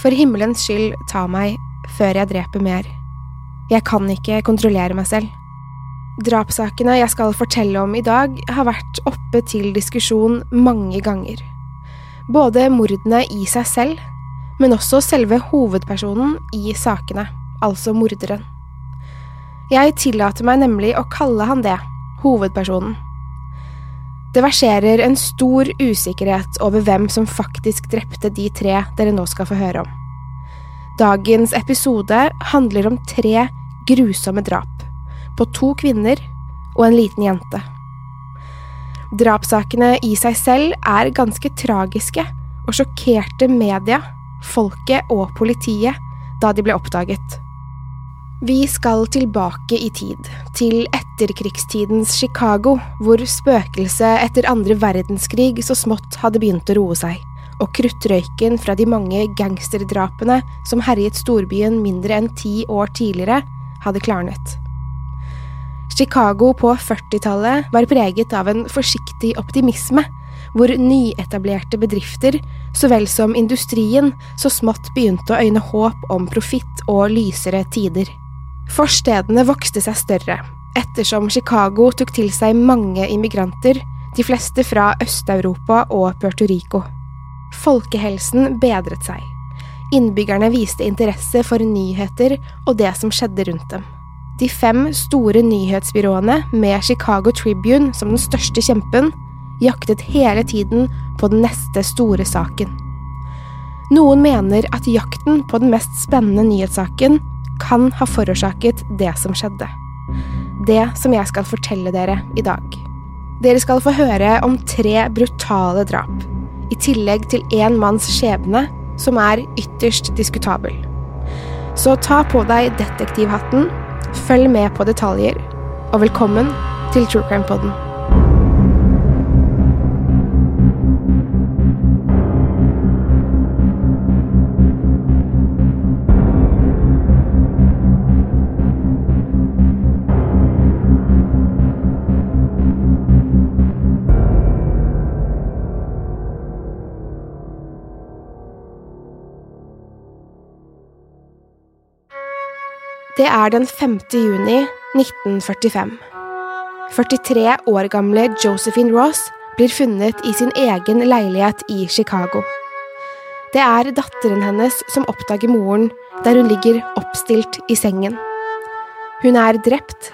For himmelens skyld, ta meg før jeg dreper mer. Jeg kan ikke kontrollere meg selv. Drapssakene jeg skal fortelle om i dag, har vært oppe til diskusjon mange ganger. Både mordene i seg selv, men også selve hovedpersonen i sakene, altså morderen. Jeg tillater meg nemlig å kalle han det, hovedpersonen. Det verserer en stor usikkerhet over hvem som faktisk drepte de tre dere nå skal få høre om. Dagens episode handler om tre grusomme drap, på to kvinner og en liten jente. Drapssakene i seg selv er ganske tragiske og sjokkerte media, folket og politiet da de ble oppdaget. Vi skal tilbake i tid, til etterkrigstidens Chicago, hvor spøkelset etter andre verdenskrig så smått hadde begynt å roe seg, og kruttrøyken fra de mange gangsterdrapene som herjet storbyen mindre enn ti år tidligere, hadde klarnet. Chicago på 40-tallet var preget av en forsiktig optimisme, hvor nyetablerte bedrifter, så vel som industrien, så smått begynte å øyne håp om profitt og lysere tider. Forstedene vokste seg større, ettersom Chicago tok til seg mange immigranter, de fleste fra Øst-Europa og Puerto Rico. Folkehelsen bedret seg. Innbyggerne viste interesse for nyheter og det som skjedde rundt dem. De fem store nyhetsbyråene, med Chicago Tribune som den største kjempen, jaktet hele tiden på den neste store saken. Noen mener at jakten på den mest spennende nyhetssaken kan ha forårsaket det som skjedde. Det som jeg skal fortelle dere i dag. Dere skal få høre om tre brutale drap, i tillegg til én manns skjebne, som er ytterst diskutabel. Så ta på deg detektivhatten, følg med på detaljer, og velkommen til True Crime Podden. Det er den 5. juni 1945. 43 år gamle Josephine Ross blir funnet i sin egen leilighet i Chicago. Det er datteren hennes som oppdager moren der hun ligger oppstilt i sengen. Hun er drept,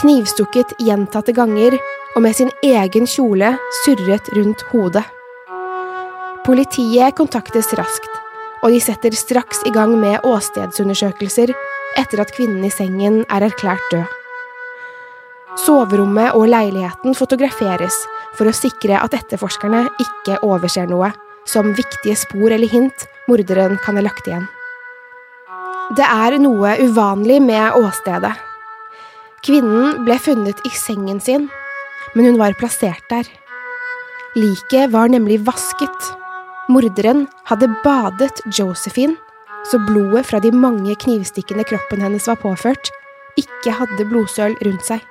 knivstukket gjentatte ganger og med sin egen kjole surret rundt hodet. Politiet kontaktes raskt, og de setter straks i gang med åstedsundersøkelser etter at kvinnen i sengen er erklært død. Soverommet og leiligheten fotograferes for å sikre at etterforskerne ikke overser noe, som viktige spor eller hint morderen kan ha lagt igjen. Det er noe uvanlig med åstedet. Kvinnen ble funnet i sengen sin, men hun var plassert der. Liket var nemlig vasket. Morderen hadde badet Josephine så blodet fra de mange knivstikkene kroppen hennes var påført, ikke hadde blodsøl rundt seg.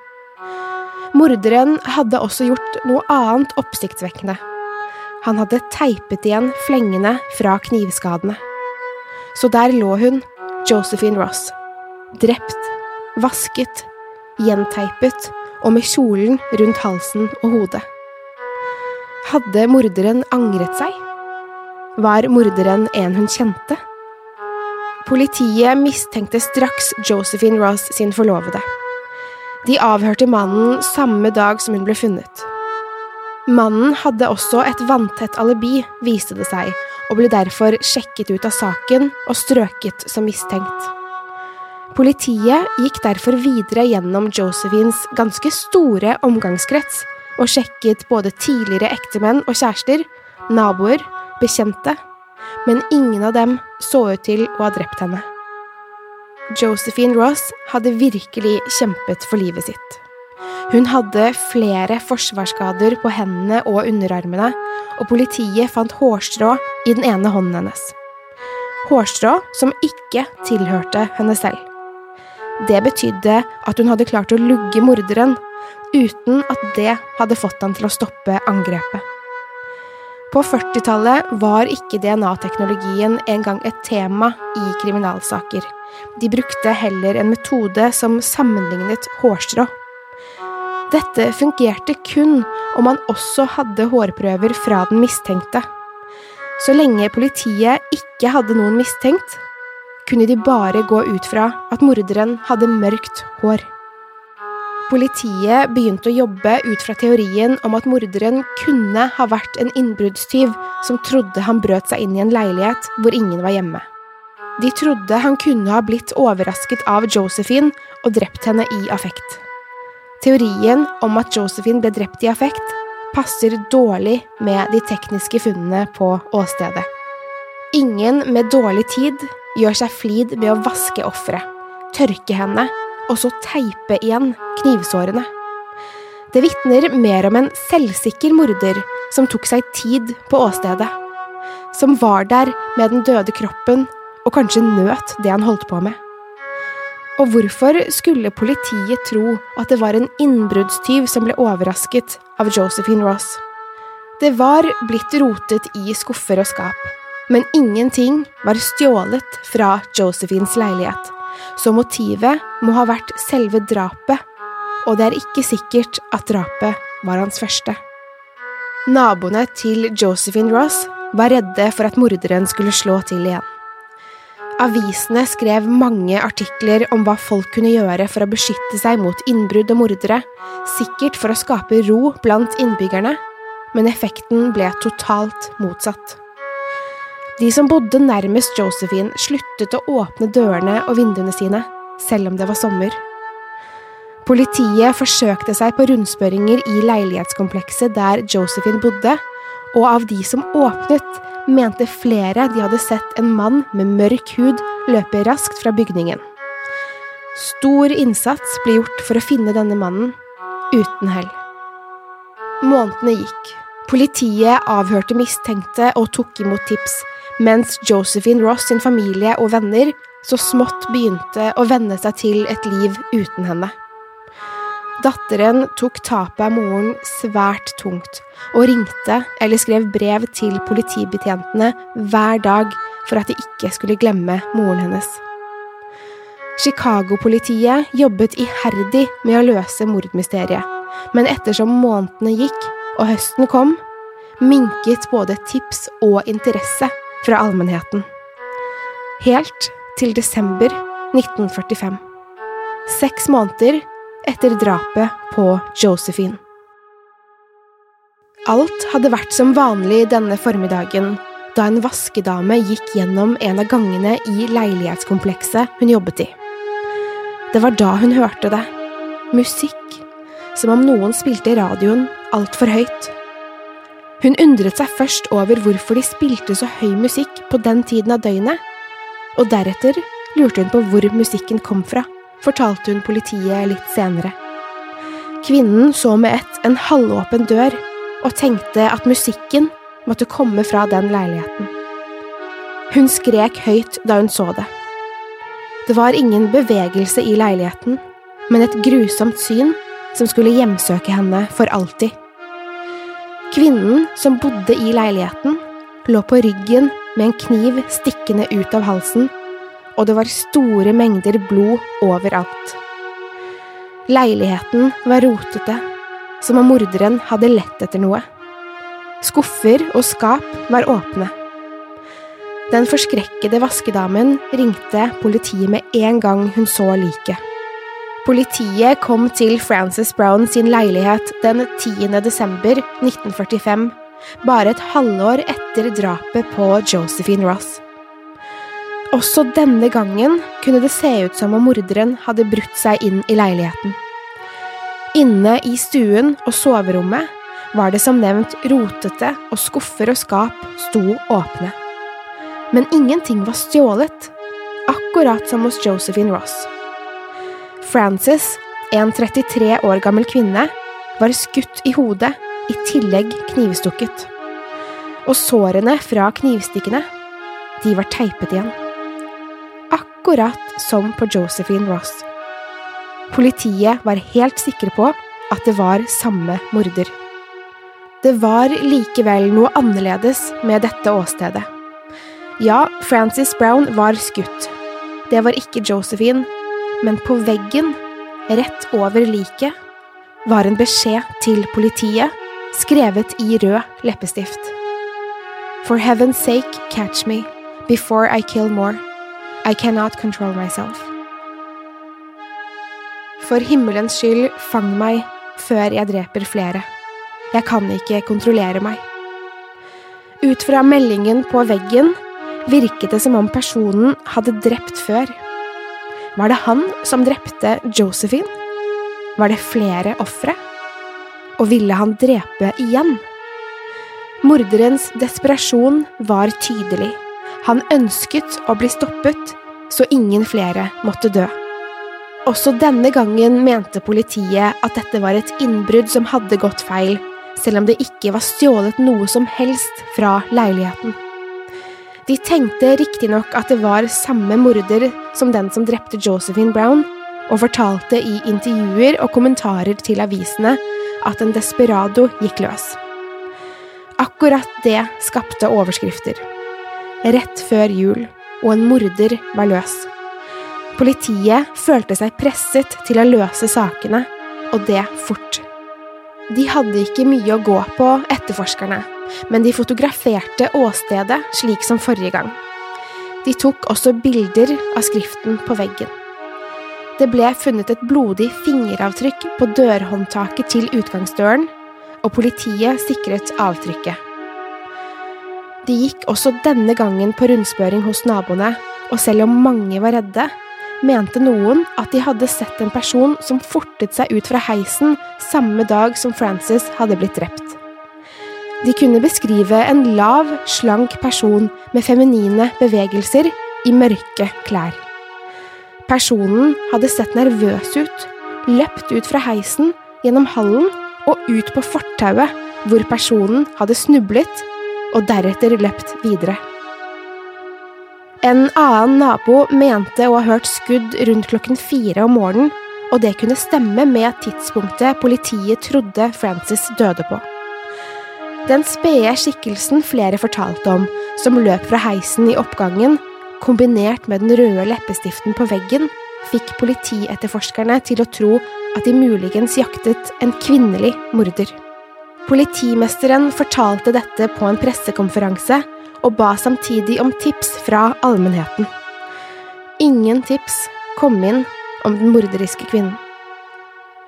Morderen hadde også gjort noe annet oppsiktsvekkende. Han hadde teipet igjen flengene fra knivskadene. Så der lå hun, Josephine Ross, drept, vasket, gjenteipet og med kjolen rundt halsen og hodet. Hadde morderen angret seg? Var morderen en hun kjente? Politiet mistenkte straks Josephine Ross sin forlovede. De avhørte mannen samme dag som hun ble funnet. Mannen hadde også et vanntett alibi, viste det seg, og ble derfor sjekket ut av saken og strøket som mistenkt. Politiet gikk derfor videre gjennom Josephines ganske store omgangskrets og sjekket både tidligere ektemenn og kjærester, naboer, bekjente, men ingen av dem så ut til å ha drept henne. Josephine Ross hadde virkelig kjempet for livet sitt. Hun hadde flere forsvarsskader på hendene og underarmene, og politiet fant hårstrå i den ene hånden hennes. Hårstrå som ikke tilhørte henne selv. Det betydde at hun hadde klart å lugge morderen, uten at det hadde fått ham til å stoppe angrepet. På 40-tallet var ikke DNA-teknologien engang et tema i kriminalsaker. De brukte heller en metode som sammenlignet hårstrå. Dette fungerte kun om man også hadde hårprøver fra den mistenkte. Så lenge politiet ikke hadde noen mistenkt, kunne de bare gå ut fra at morderen hadde mørkt hår. Politiet begynte å jobbe ut fra teorien om at morderen kunne ha vært en innbruddstyv som trodde han brøt seg inn i en leilighet hvor ingen var hjemme. De trodde han kunne ha blitt overrasket av Josephine og drept henne i affekt. Teorien om at Josephine ble drept i affekt, passer dårlig med de tekniske funnene på åstedet. Ingen med dårlig tid gjør seg flid med å vaske offeret, tørke henne og så teipe igjen knivsårene. Det vitner mer om en selvsikker morder som tok seg tid på åstedet, som var der med den døde kroppen og kanskje nøt det han holdt på med. Og hvorfor skulle politiet tro at det var en innbruddstyv som ble overrasket av Josephine Ross? Det var blitt rotet i skuffer og skap, men ingenting var stjålet fra Josephines leilighet så motivet må ha vært selve drapet, og det er ikke sikkert at drapet var hans første. Naboene til Josephine Ross var redde for at morderen skulle slå til igjen. Avisene skrev mange artikler om hva folk kunne gjøre for å beskytte seg mot innbrudd og mordere, sikkert for å skape ro blant innbyggerne, men effekten ble totalt motsatt. De som bodde nærmest Josephine, sluttet å åpne dørene og vinduene sine, selv om det var sommer. Politiet forsøkte seg på rundspørringer i leilighetskomplekset der Josephine bodde, og av de som åpnet, mente flere de hadde sett en mann med mørk hud løpe raskt fra bygningen. Stor innsats ble gjort for å finne denne mannen, uten hell. Månedene gikk. Politiet avhørte mistenkte og tok imot tips, mens Josephine Ross sin familie og venner så smått begynte å venne seg til et liv uten henne. Datteren tok tapet av moren svært tungt, og ringte eller skrev brev til politibetjentene hver dag for at de ikke skulle glemme moren hennes. Chicago-politiet jobbet iherdig med å løse mordmysteriet, men ettersom månedene gikk og høsten kom, minket både tips og interesse fra allmennheten. Helt til desember 1945. Seks måneder etter drapet på Josephine. Alt hadde vært som vanlig denne formiddagen da en vaskedame gikk gjennom en av gangene i leilighetskomplekset hun jobbet i. Det var da hun hørte det. Musikk. Som om noen spilte radioen altfor høyt. Hun undret seg først over hvorfor de spilte så høy musikk på den tiden av døgnet, og deretter lurte hun på hvor musikken kom fra, fortalte hun politiet litt senere. Kvinnen så med ett en halvåpen dør og tenkte at musikken måtte komme fra den leiligheten. Hun skrek høyt da hun så det. Det var ingen bevegelse i leiligheten, men et grusomt syn som skulle hjemsøke henne for alltid. Kvinnen som bodde i leiligheten, lå på ryggen med en kniv stikkende ut av halsen, og det var store mengder blod overalt. Leiligheten var rotete, som om morderen hadde lett etter noe. Skuffer og skap var åpne. Den forskrekkede vaskedamen ringte politiet med en gang hun så liket. Politiet kom til Frances Brown sin leilighet den 10. desember 1945, bare et halvår etter drapet på Josephine Ross. Også denne gangen kunne det se ut som om morderen hadde brutt seg inn i leiligheten. Inne i stuen og soverommet var det som nevnt rotete, og skuffer og skap sto åpne. Men ingenting var stjålet, akkurat som hos Josephine Ross. Frances, en 33 år gammel kvinne, var skutt i hodet, i tillegg knivstukket. Og sårene fra knivstikkene, de var teipet igjen. Akkurat som på Josephine Ross. Politiet var helt sikre på at det var samme morder. Det var likevel noe annerledes med dette åstedet. Ja, Frances Brown var skutt. Det var ikke Josephine, men på veggen, rett over liket, var en beskjed til politiet, skrevet i rød leppestift. For heaven's sake, catch me, before I kill more. I cannot control myself. For himmelens skyld, fang meg før jeg dreper flere. Jeg kan ikke kontrollere meg. Ut fra meldingen på veggen virket det som om personen hadde drept før. Var det han som drepte Josephine? Var det flere ofre? Og ville han drepe igjen? Morderens desperasjon var tydelig. Han ønsket å bli stoppet, så ingen flere måtte dø. Også denne gangen mente politiet at dette var et innbrudd som hadde gått feil, selv om det ikke var stjålet noe som helst fra leiligheten. De tenkte riktignok at det var samme morder som den som drepte Josephine Brown, og fortalte i intervjuer og kommentarer til avisene at en desperado gikk løs. Akkurat det skapte overskrifter. Rett før jul, og en morder var løs. Politiet følte seg presset til å løse sakene, og det fort. De hadde ikke mye å gå på, etterforskerne men de fotograferte åstedet slik som forrige gang. De tok også bilder av skriften på veggen. Det ble funnet et blodig fingeravtrykk på dørhåndtaket til utgangsdøren, og politiet sikret avtrykket. De gikk også denne gangen på rundspørring hos naboene, og selv om mange var redde, mente noen at de hadde sett en person som fortet seg ut fra heisen samme dag som Frances hadde blitt drept. De kunne beskrive en lav, slank person med feminine bevegelser i mørke klær. Personen hadde sett nervøs ut, løpt ut fra heisen, gjennom hallen og ut på fortauet, hvor personen hadde snublet og deretter løpt videre. En annen nabo mente å ha hørt skudd rundt klokken fire om morgenen, og det kunne stemme med tidspunktet politiet trodde Frances døde på. Den spede skikkelsen flere fortalte om, som løp fra heisen i oppgangen, kombinert med den røde leppestiften på veggen, fikk politietterforskerne til å tro at de muligens jaktet en kvinnelig morder. Politimesteren fortalte dette på en pressekonferanse og ba samtidig om tips fra allmennheten. Ingen tips kom inn om den morderiske kvinnen.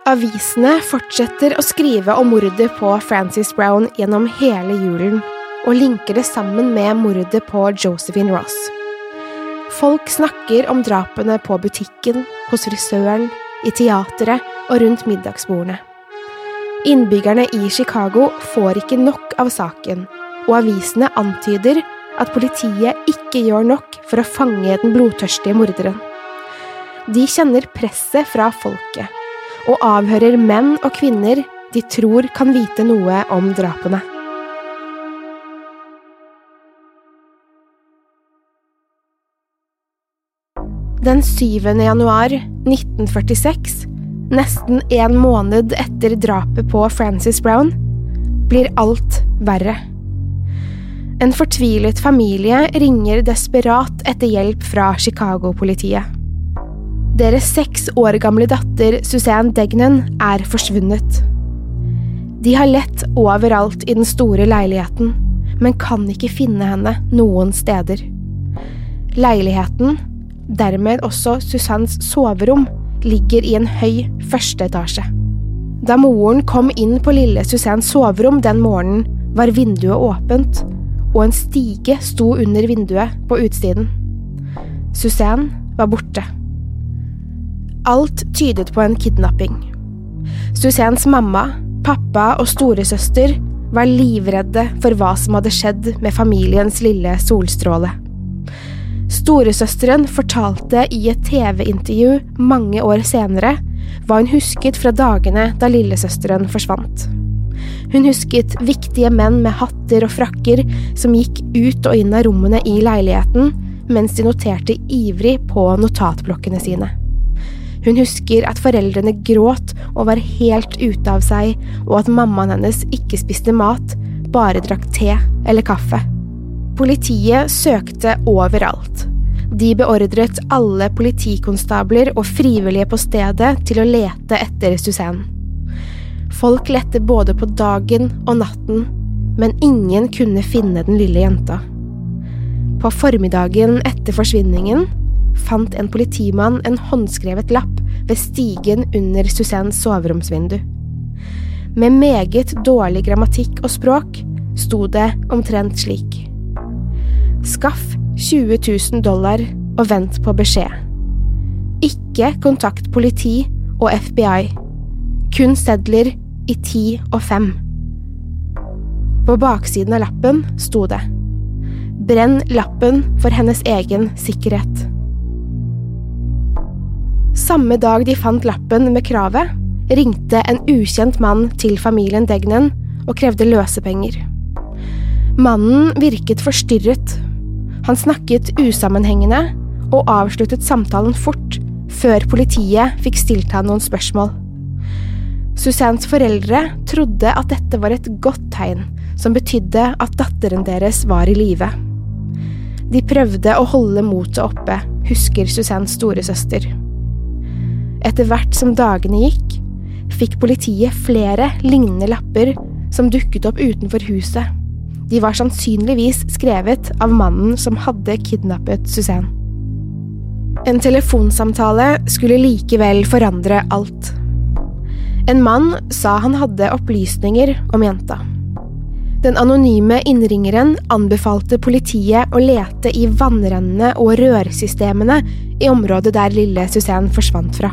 Avisene fortsetter å skrive om mordet på Frances Brown gjennom hele julen, og linker det sammen med mordet på Josephine Ross. Folk snakker om drapene på butikken, hos frisøren, i teatret og rundt middagsbordene. Innbyggerne i Chicago får ikke nok av saken, og avisene antyder at politiet ikke gjør nok for å fange den blodtørstige morderen. De kjenner presset fra folket og avhører menn og kvinner de tror kan vite noe om drapene. Den 7. januar 1946, nesten en måned etter drapet på Frances Brown, blir alt verre. En fortvilet familie ringer desperat etter hjelp fra Chicago-politiet. Deres seks år gamle datter Suzanne Degnan er forsvunnet. De har lett overalt i den store leiligheten, men kan ikke finne henne noen steder. Leiligheten, dermed også Susannes soverom, ligger i en høy første etasje. Da moren kom inn på lille Susannes soverom den morgenen, var vinduet åpent, og en stige sto under vinduet på utsiden. Suzanne var borte. Alt tydet på en kidnapping. Suzannes mamma, Pappa og storesøster var livredde for hva som hadde skjedd med familiens lille solstråle. Storesøsteren fortalte i et TV-intervju mange år senere hva hun husket fra dagene da lillesøsteren forsvant. Hun husket viktige menn med hatter og frakker som gikk ut og inn av rommene i leiligheten mens de noterte ivrig på notatblokkene sine. Hun husker at foreldrene gråt og var helt ute av seg, og at mammaen hennes ikke spiste mat, bare drakk te eller kaffe. Politiet søkte overalt. De beordret alle politikonstabler og frivillige på stedet til å lete etter Suzanne. Folk lette både på dagen og natten, men ingen kunne finne den lille jenta. På formiddagen etter forsvinningen fant en politimann en håndskrevet lapp ved stigen under Suzannes soveromsvindu. Med meget dårlig grammatikk og språk sto det omtrent slik. Skaff 20 000 dollar og vent på beskjed. Ikke kontakt politi og FBI. Kun sedler i ti og fem. På baksiden av lappen sto det Brenn lappen for hennes egen sikkerhet. Samme dag de fant lappen med kravet, ringte en ukjent mann til familien Degnen og krevde løsepenger. Mannen virket forstyrret. Han snakket usammenhengende og avsluttet samtalen fort, før politiet fikk stilt ham noen spørsmål. Susannes foreldre trodde at dette var et godt tegn, som betydde at datteren deres var i live. De prøvde å holde motet oppe, husker Susannes storesøster. Etter hvert som dagene gikk, fikk politiet flere lignende lapper som dukket opp utenfor huset. De var sannsynligvis skrevet av mannen som hadde kidnappet Suzanne. En telefonsamtale skulle likevel forandre alt. En mann sa han hadde opplysninger om jenta. Den anonyme innringeren anbefalte politiet å lete i vannrennene og rørsystemene i området der lille Suzanne forsvant fra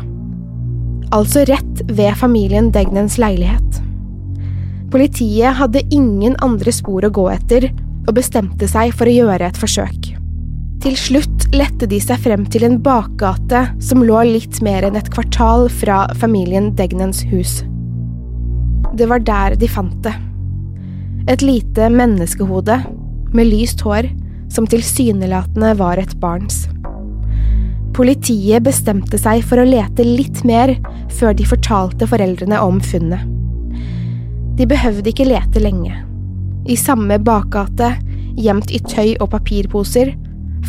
altså rett ved familien Degnens leilighet. Politiet hadde ingen andre spor å gå etter, og bestemte seg for å gjøre et forsøk. Til slutt lette de seg frem til en bakgate som lå litt mer enn et kvartal fra familien Degnens hus. Det var der de fant det. Et lite menneskehode med lyst hår som tilsynelatende var et barns. Politiet bestemte seg for å lete litt mer før de fortalte foreldrene om funnet. De behøvde ikke lete lenge. I samme bakgate, gjemt i tøy og papirposer,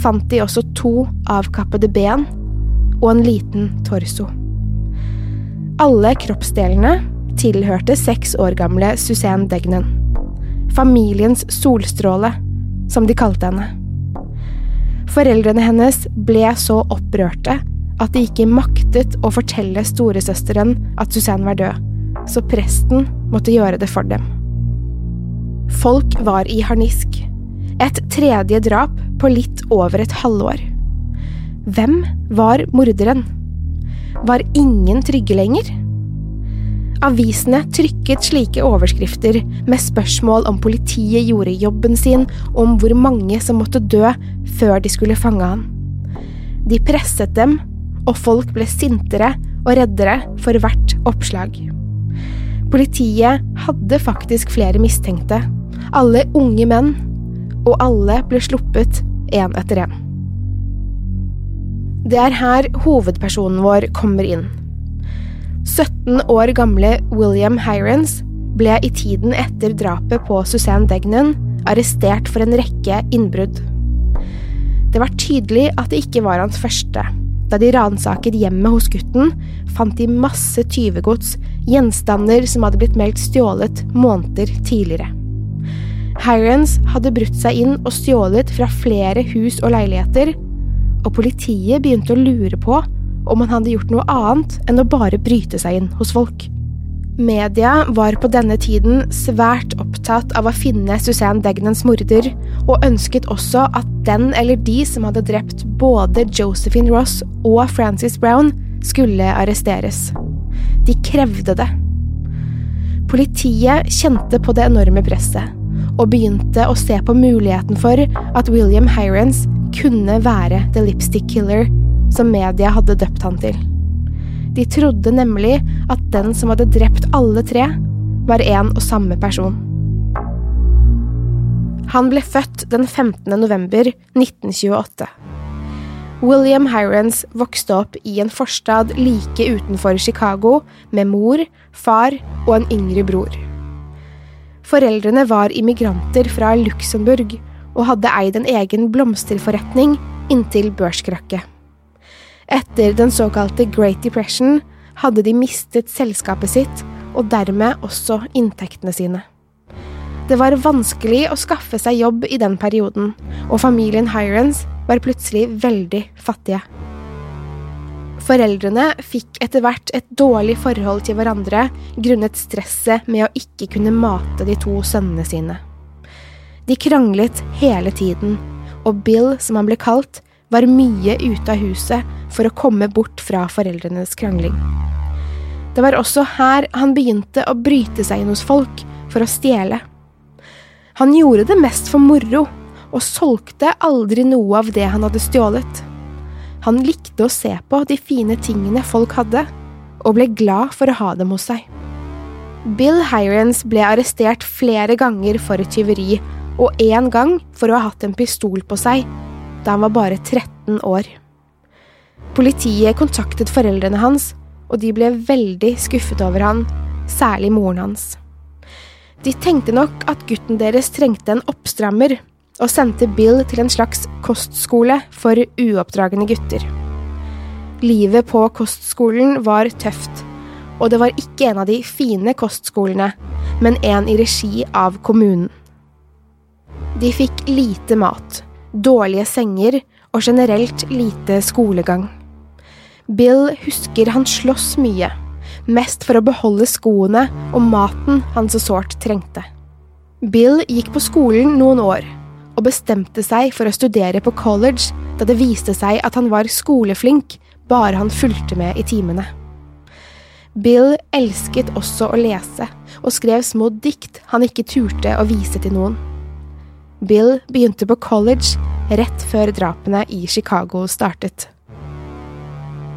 fant de også to avkappede ben og en liten torso. Alle kroppsdelene tilhørte seks år gamle Suzanne Degnan. Familiens solstråle, som de kalte henne. Foreldrene hennes ble så opprørte at de ikke maktet å fortelle storesøsteren at Suzanne var død, så presten måtte gjøre det for dem. Folk var i harnisk. Et tredje drap på litt over et halvår. Hvem var morderen? Var ingen trygge lenger? Avisene trykket slike overskrifter med spørsmål om politiet gjorde jobben sin, og om hvor mange som måtte dø før de skulle fange han. De presset dem, og folk ble sintere og reddere for hvert oppslag. Politiet hadde faktisk flere mistenkte, alle unge menn, og alle ble sluppet én etter én. Det er her hovedpersonen vår kommer inn. 17 år gamle William Hirons ble i tiden etter drapet på Suzanne Degnan arrestert for en rekke innbrudd. Det var tydelig at det ikke var hans første. Da de ransaket hjemmet hos gutten, fant de masse tyvegods, gjenstander som hadde blitt meldt stjålet måneder tidligere. Hirons hadde brutt seg inn og stjålet fra flere hus og leiligheter, og politiet begynte å lure på om han hadde gjort noe annet enn å bare bryte seg inn hos folk. Media var på denne tiden svært opptatt av å finne Suzanne Degnans morder, og ønsket også at den eller de som hadde drept både Josephine Ross og Frances Brown, skulle arresteres. De krevde det. Politiet kjente på det enorme presset, og begynte å se på muligheten for at William Hirons kunne være The Lipstick Killer, som media hadde døpt han til. De trodde nemlig at den som hadde drept alle tre, var en og samme person. Han ble født den 15. november 1928. William Hirons vokste opp i en forstad like utenfor Chicago med mor, far og en yngre bror. Foreldrene var immigranter fra Luxembourg og hadde eid en egen blomsterforretning inntil børskrakket. Etter den såkalte Great Depression hadde de mistet selskapet sitt og dermed også inntektene sine. Det var vanskelig å skaffe seg jobb i den perioden, og familien Hirons var plutselig veldig fattige. Foreldrene fikk etter hvert et dårlig forhold til hverandre grunnet stresset med å ikke kunne mate de to sønnene sine. De kranglet hele tiden, og Bill, som han ble kalt, var mye ute av huset for å komme bort fra foreldrenes krangling. Det var også her han begynte å bryte seg inn hos folk for å stjele. Han gjorde det mest for moro, og solgte aldri noe av det han hadde stjålet. Han likte å se på de fine tingene folk hadde, og ble glad for å ha dem hos seg. Bill Hirons ble arrestert flere ganger for tyveri, og én gang for å ha hatt en pistol på seg da han var bare 13 år. Politiet kontaktet foreldrene hans, og de ble veldig skuffet over han, særlig moren hans. De tenkte nok at gutten deres trengte en oppstrammer, og sendte Bill til en slags kostskole for uoppdragne gutter. Livet på kostskolen var tøft, og det var ikke en av de fine kostskolene, men en i regi av kommunen. De fikk lite mat, dårlige senger og generelt lite skolegang. Bill husker han sloss mye, mest for å beholde skoene og maten han så sårt trengte. Bill gikk på skolen noen år, og bestemte seg for å studere på college da det viste seg at han var skoleflink bare han fulgte med i timene. Bill elsket også å lese, og skrev små dikt han ikke turte å vise til noen. Bill begynte på college rett før drapene i Chicago startet.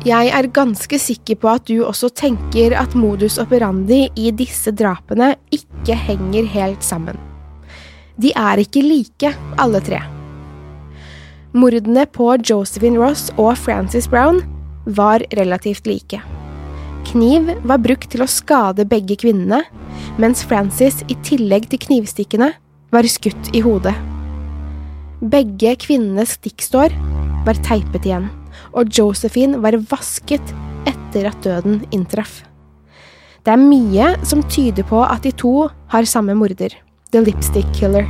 Jeg er ganske sikker på at du også tenker at modus operandi i disse drapene ikke henger helt sammen. De er ikke like, alle tre. Mordene på Josephine Ross og Frances Brown var relativt like. Kniv var brukt til å skade begge kvinnene, mens Frances i tillegg til knivstikkene var skutt i hodet. Begge kvinnenes stikksår var teipet igjen, og Josephine var vasket etter at døden inntraff. Det er mye som tyder på at de to har samme morder, The Lipstick Killer.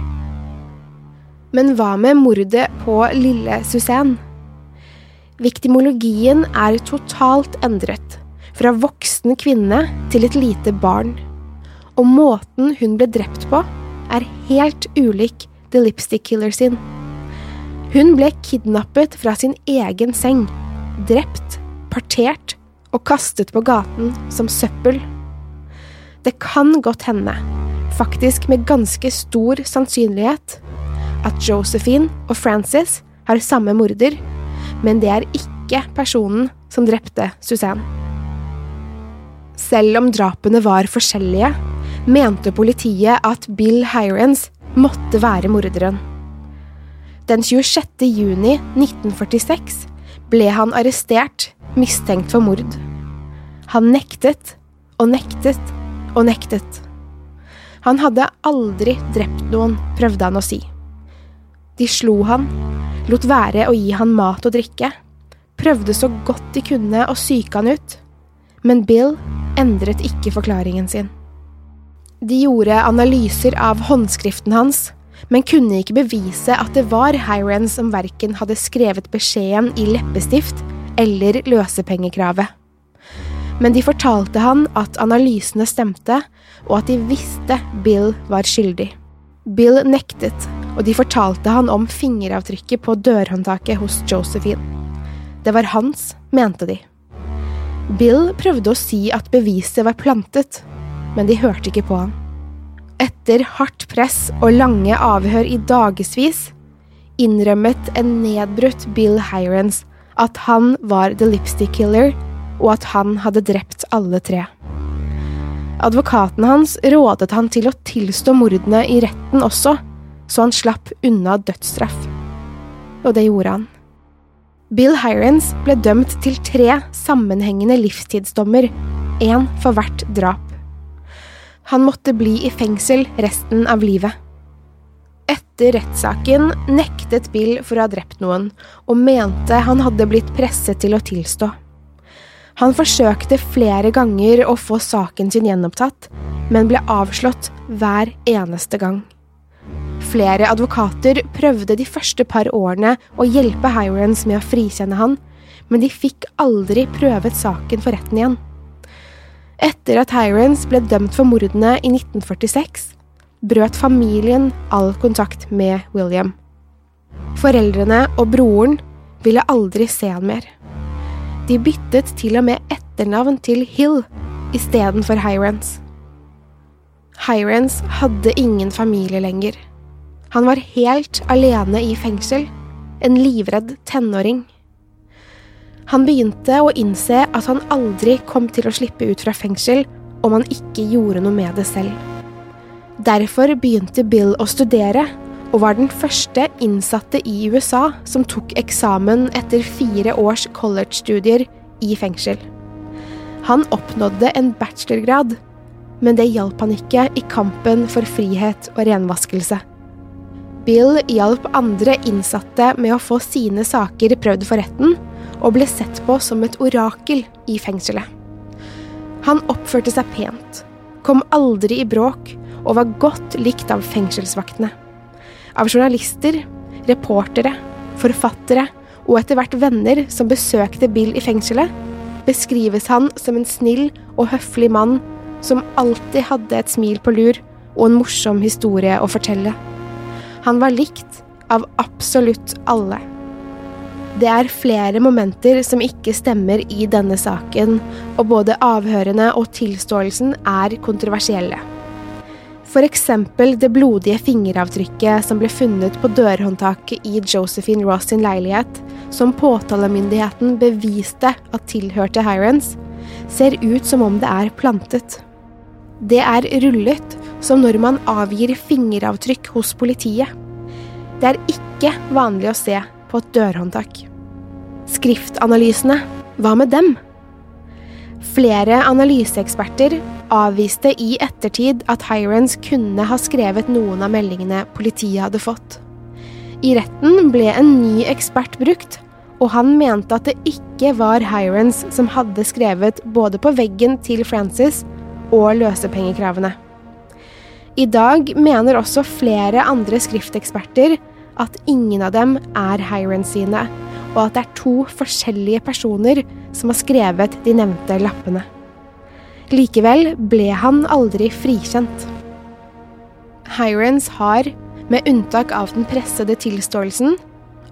Men hva med mordet på lille Suzanne? Viktimologien er totalt endret, fra voksen kvinne til et lite barn, og måten hun ble drept på, er helt ulik The Lipstick Killer sin. Hun ble kidnappet fra sin egen seng, drept, partert og kastet på gaten som søppel. Det kan godt hende, faktisk med ganske stor sannsynlighet, at Josephine og Frances har samme morder, men det er ikke personen som drepte Suzanne. Selv om drapene var forskjellige, mente politiet at Bill Hirons måtte være morderen. Den 26. juni 1946 ble han arrestert, mistenkt for mord. Han nektet og nektet og nektet. Han hadde aldri drept noen, prøvde han å si. De slo han, lot være å gi han mat og drikke, prøvde så godt de kunne å psyke han ut, men Bill endret ikke forklaringen sin. De gjorde analyser av håndskriften hans, men kunne ikke bevise at det var Hiren som verken hadde skrevet beskjeden i leppestift eller løsepengekravet. Men de fortalte han at analysene stemte, og at de visste Bill var skyldig. Bill nektet, og de fortalte han om fingeravtrykket på dørhåndtaket hos Josephine. Det var hans, mente de. Bill prøvde å si at beviset var plantet, men de hørte ikke på han. Etter hardt press og lange avhør i dagevis innrømmet en nedbrutt Bill Hirons at han var the lipstick killer, og at han hadde drept alle tre. Advokaten hans rådet han til å tilstå mordene i retten også, så han slapp unna dødsstraff. Og det gjorde han. Bill Hirons ble dømt til tre sammenhengende livstidsdommer, én for hvert drap. Han måtte bli i fengsel resten av livet. Etter rettssaken nektet Bill for å ha drept noen, og mente han hadde blitt presset til å tilstå. Han forsøkte flere ganger å få saken sin gjenopptatt, men ble avslått hver eneste gang. Flere advokater prøvde de første par årene å hjelpe Hirons med å frikjenne han, men de fikk aldri prøvet saken for retten igjen. Etter at Hirons ble dømt for mordene i 1946, brøt familien all kontakt med William. Foreldrene og broren ville aldri se han mer. De byttet til og med etternavn til Hill istedenfor Hirons. Hirons hadde ingen familie lenger. Han var helt alene i fengsel, en livredd tenåring. Han begynte å innse at han aldri kom til å slippe ut fra fengsel om han ikke gjorde noe med det selv. Derfor begynte Bill å studere, og var den første innsatte i USA som tok eksamen etter fire års college-studier i fengsel. Han oppnådde en bachelorgrad, men det hjalp han ikke i kampen for frihet og renvaskelse. Bill hjalp andre innsatte med å få sine saker prøvd for retten, og ble sett på som et orakel i fengselet. Han oppførte seg pent, kom aldri i bråk og var godt likt av fengselsvaktene. Av journalister, reportere, forfattere og etter hvert venner som besøkte Bill i fengselet, beskrives han som en snill og høflig mann som alltid hadde et smil på lur og en morsom historie å fortelle. Han var likt av absolutt alle. Det er flere momenter som ikke stemmer i denne saken, og både avhørene og tilståelsen er kontroversielle. Eksempel det blodige fingeravtrykket som ble funnet på dørhåndtaket i Josephine Ross sin leilighet, som påtalemyndigheten beviste at tilhørte Hirons, ser ut som om det er plantet. Det er rullet som når man avgir fingeravtrykk hos politiet. Det er ikke vanlig å se på et dørhåndtak. Skriftanalysene, hva med dem? Flere analyseeksperter avviste i ettertid at Hirons kunne ha skrevet noen av meldingene politiet hadde fått. I retten ble en ny ekspert brukt, og han mente at det ikke var Hirons som hadde skrevet både på veggen til Frances og løsepengekravene. I dag mener også flere andre skrifteksperter at ingen av dem er Hiron sine, og at det er to forskjellige personer som har skrevet de nevnte lappene. Likevel ble han aldri frikjent. Hirons har, med unntak av den pressede tilståelsen,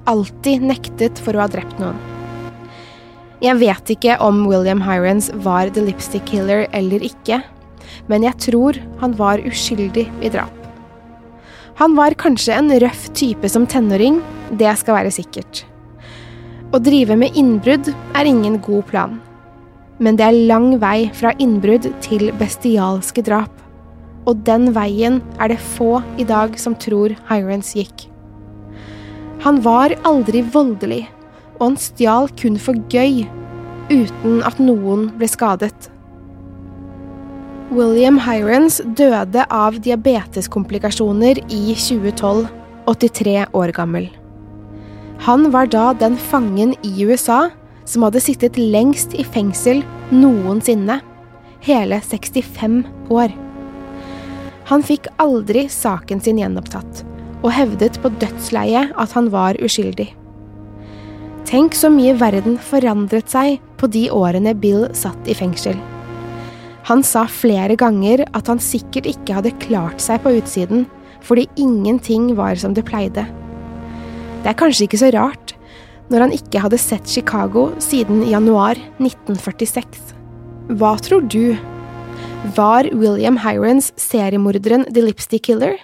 alltid nektet for å ha drept noen. Jeg vet ikke om William Hirons var the lipstick killer eller ikke, men jeg tror han var uskyldig i drap. Han var kanskje en røff type som tenåring, det skal være sikkert. Å drive med innbrudd er ingen god plan. Men det er lang vei fra innbrudd til bestialske drap. Og den veien er det få i dag som tror Hirons gikk. Han var aldri voldelig, og han stjal kun for gøy, uten at noen ble skadet. William Hirons døde av diabeteskomplikasjoner i 2012, 83 år gammel. Han var da den fangen i USA som hadde sittet lengst i fengsel noensinne, hele 65 år. Han fikk aldri saken sin gjenopptatt, og hevdet på dødsleiet at han var uskyldig. Tenk så mye verden forandret seg på de årene Bill satt i fengsel. Han sa flere ganger at han sikkert ikke hadde klart seg på utsiden, fordi ingenting var som det pleide. Det er kanskje ikke så rart, når han ikke hadde sett Chicago siden januar 1946. Hva tror du? Var William Hirons seriemorderen The Lipstick Killer?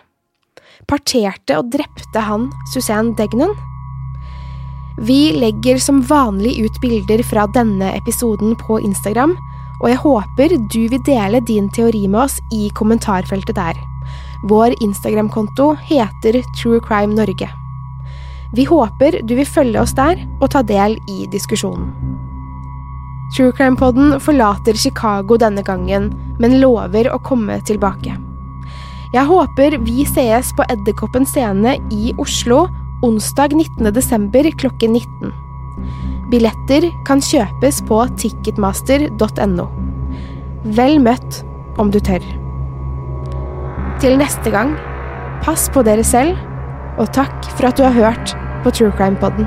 Parterte og drepte han Suzanne Degnan? Vi legger som vanlig ut bilder fra denne episoden på Instagram, og jeg håper du vil dele din teori med oss i kommentarfeltet der. Vår Instagram-konto heter True Crime Norge. Vi håper du vil følge oss der og ta del i diskusjonen. True Crime-podden forlater Chicago denne gangen, men lover å komme tilbake. Jeg håper vi sees på Edderkoppen scene i Oslo onsdag 19. desember klokken 19. Billetter kan kjøpes på ticketmaster.no. Vel møtt om du tør. Til neste gang, pass på dere selv, og takk for at du har hørt på True Crime Podden.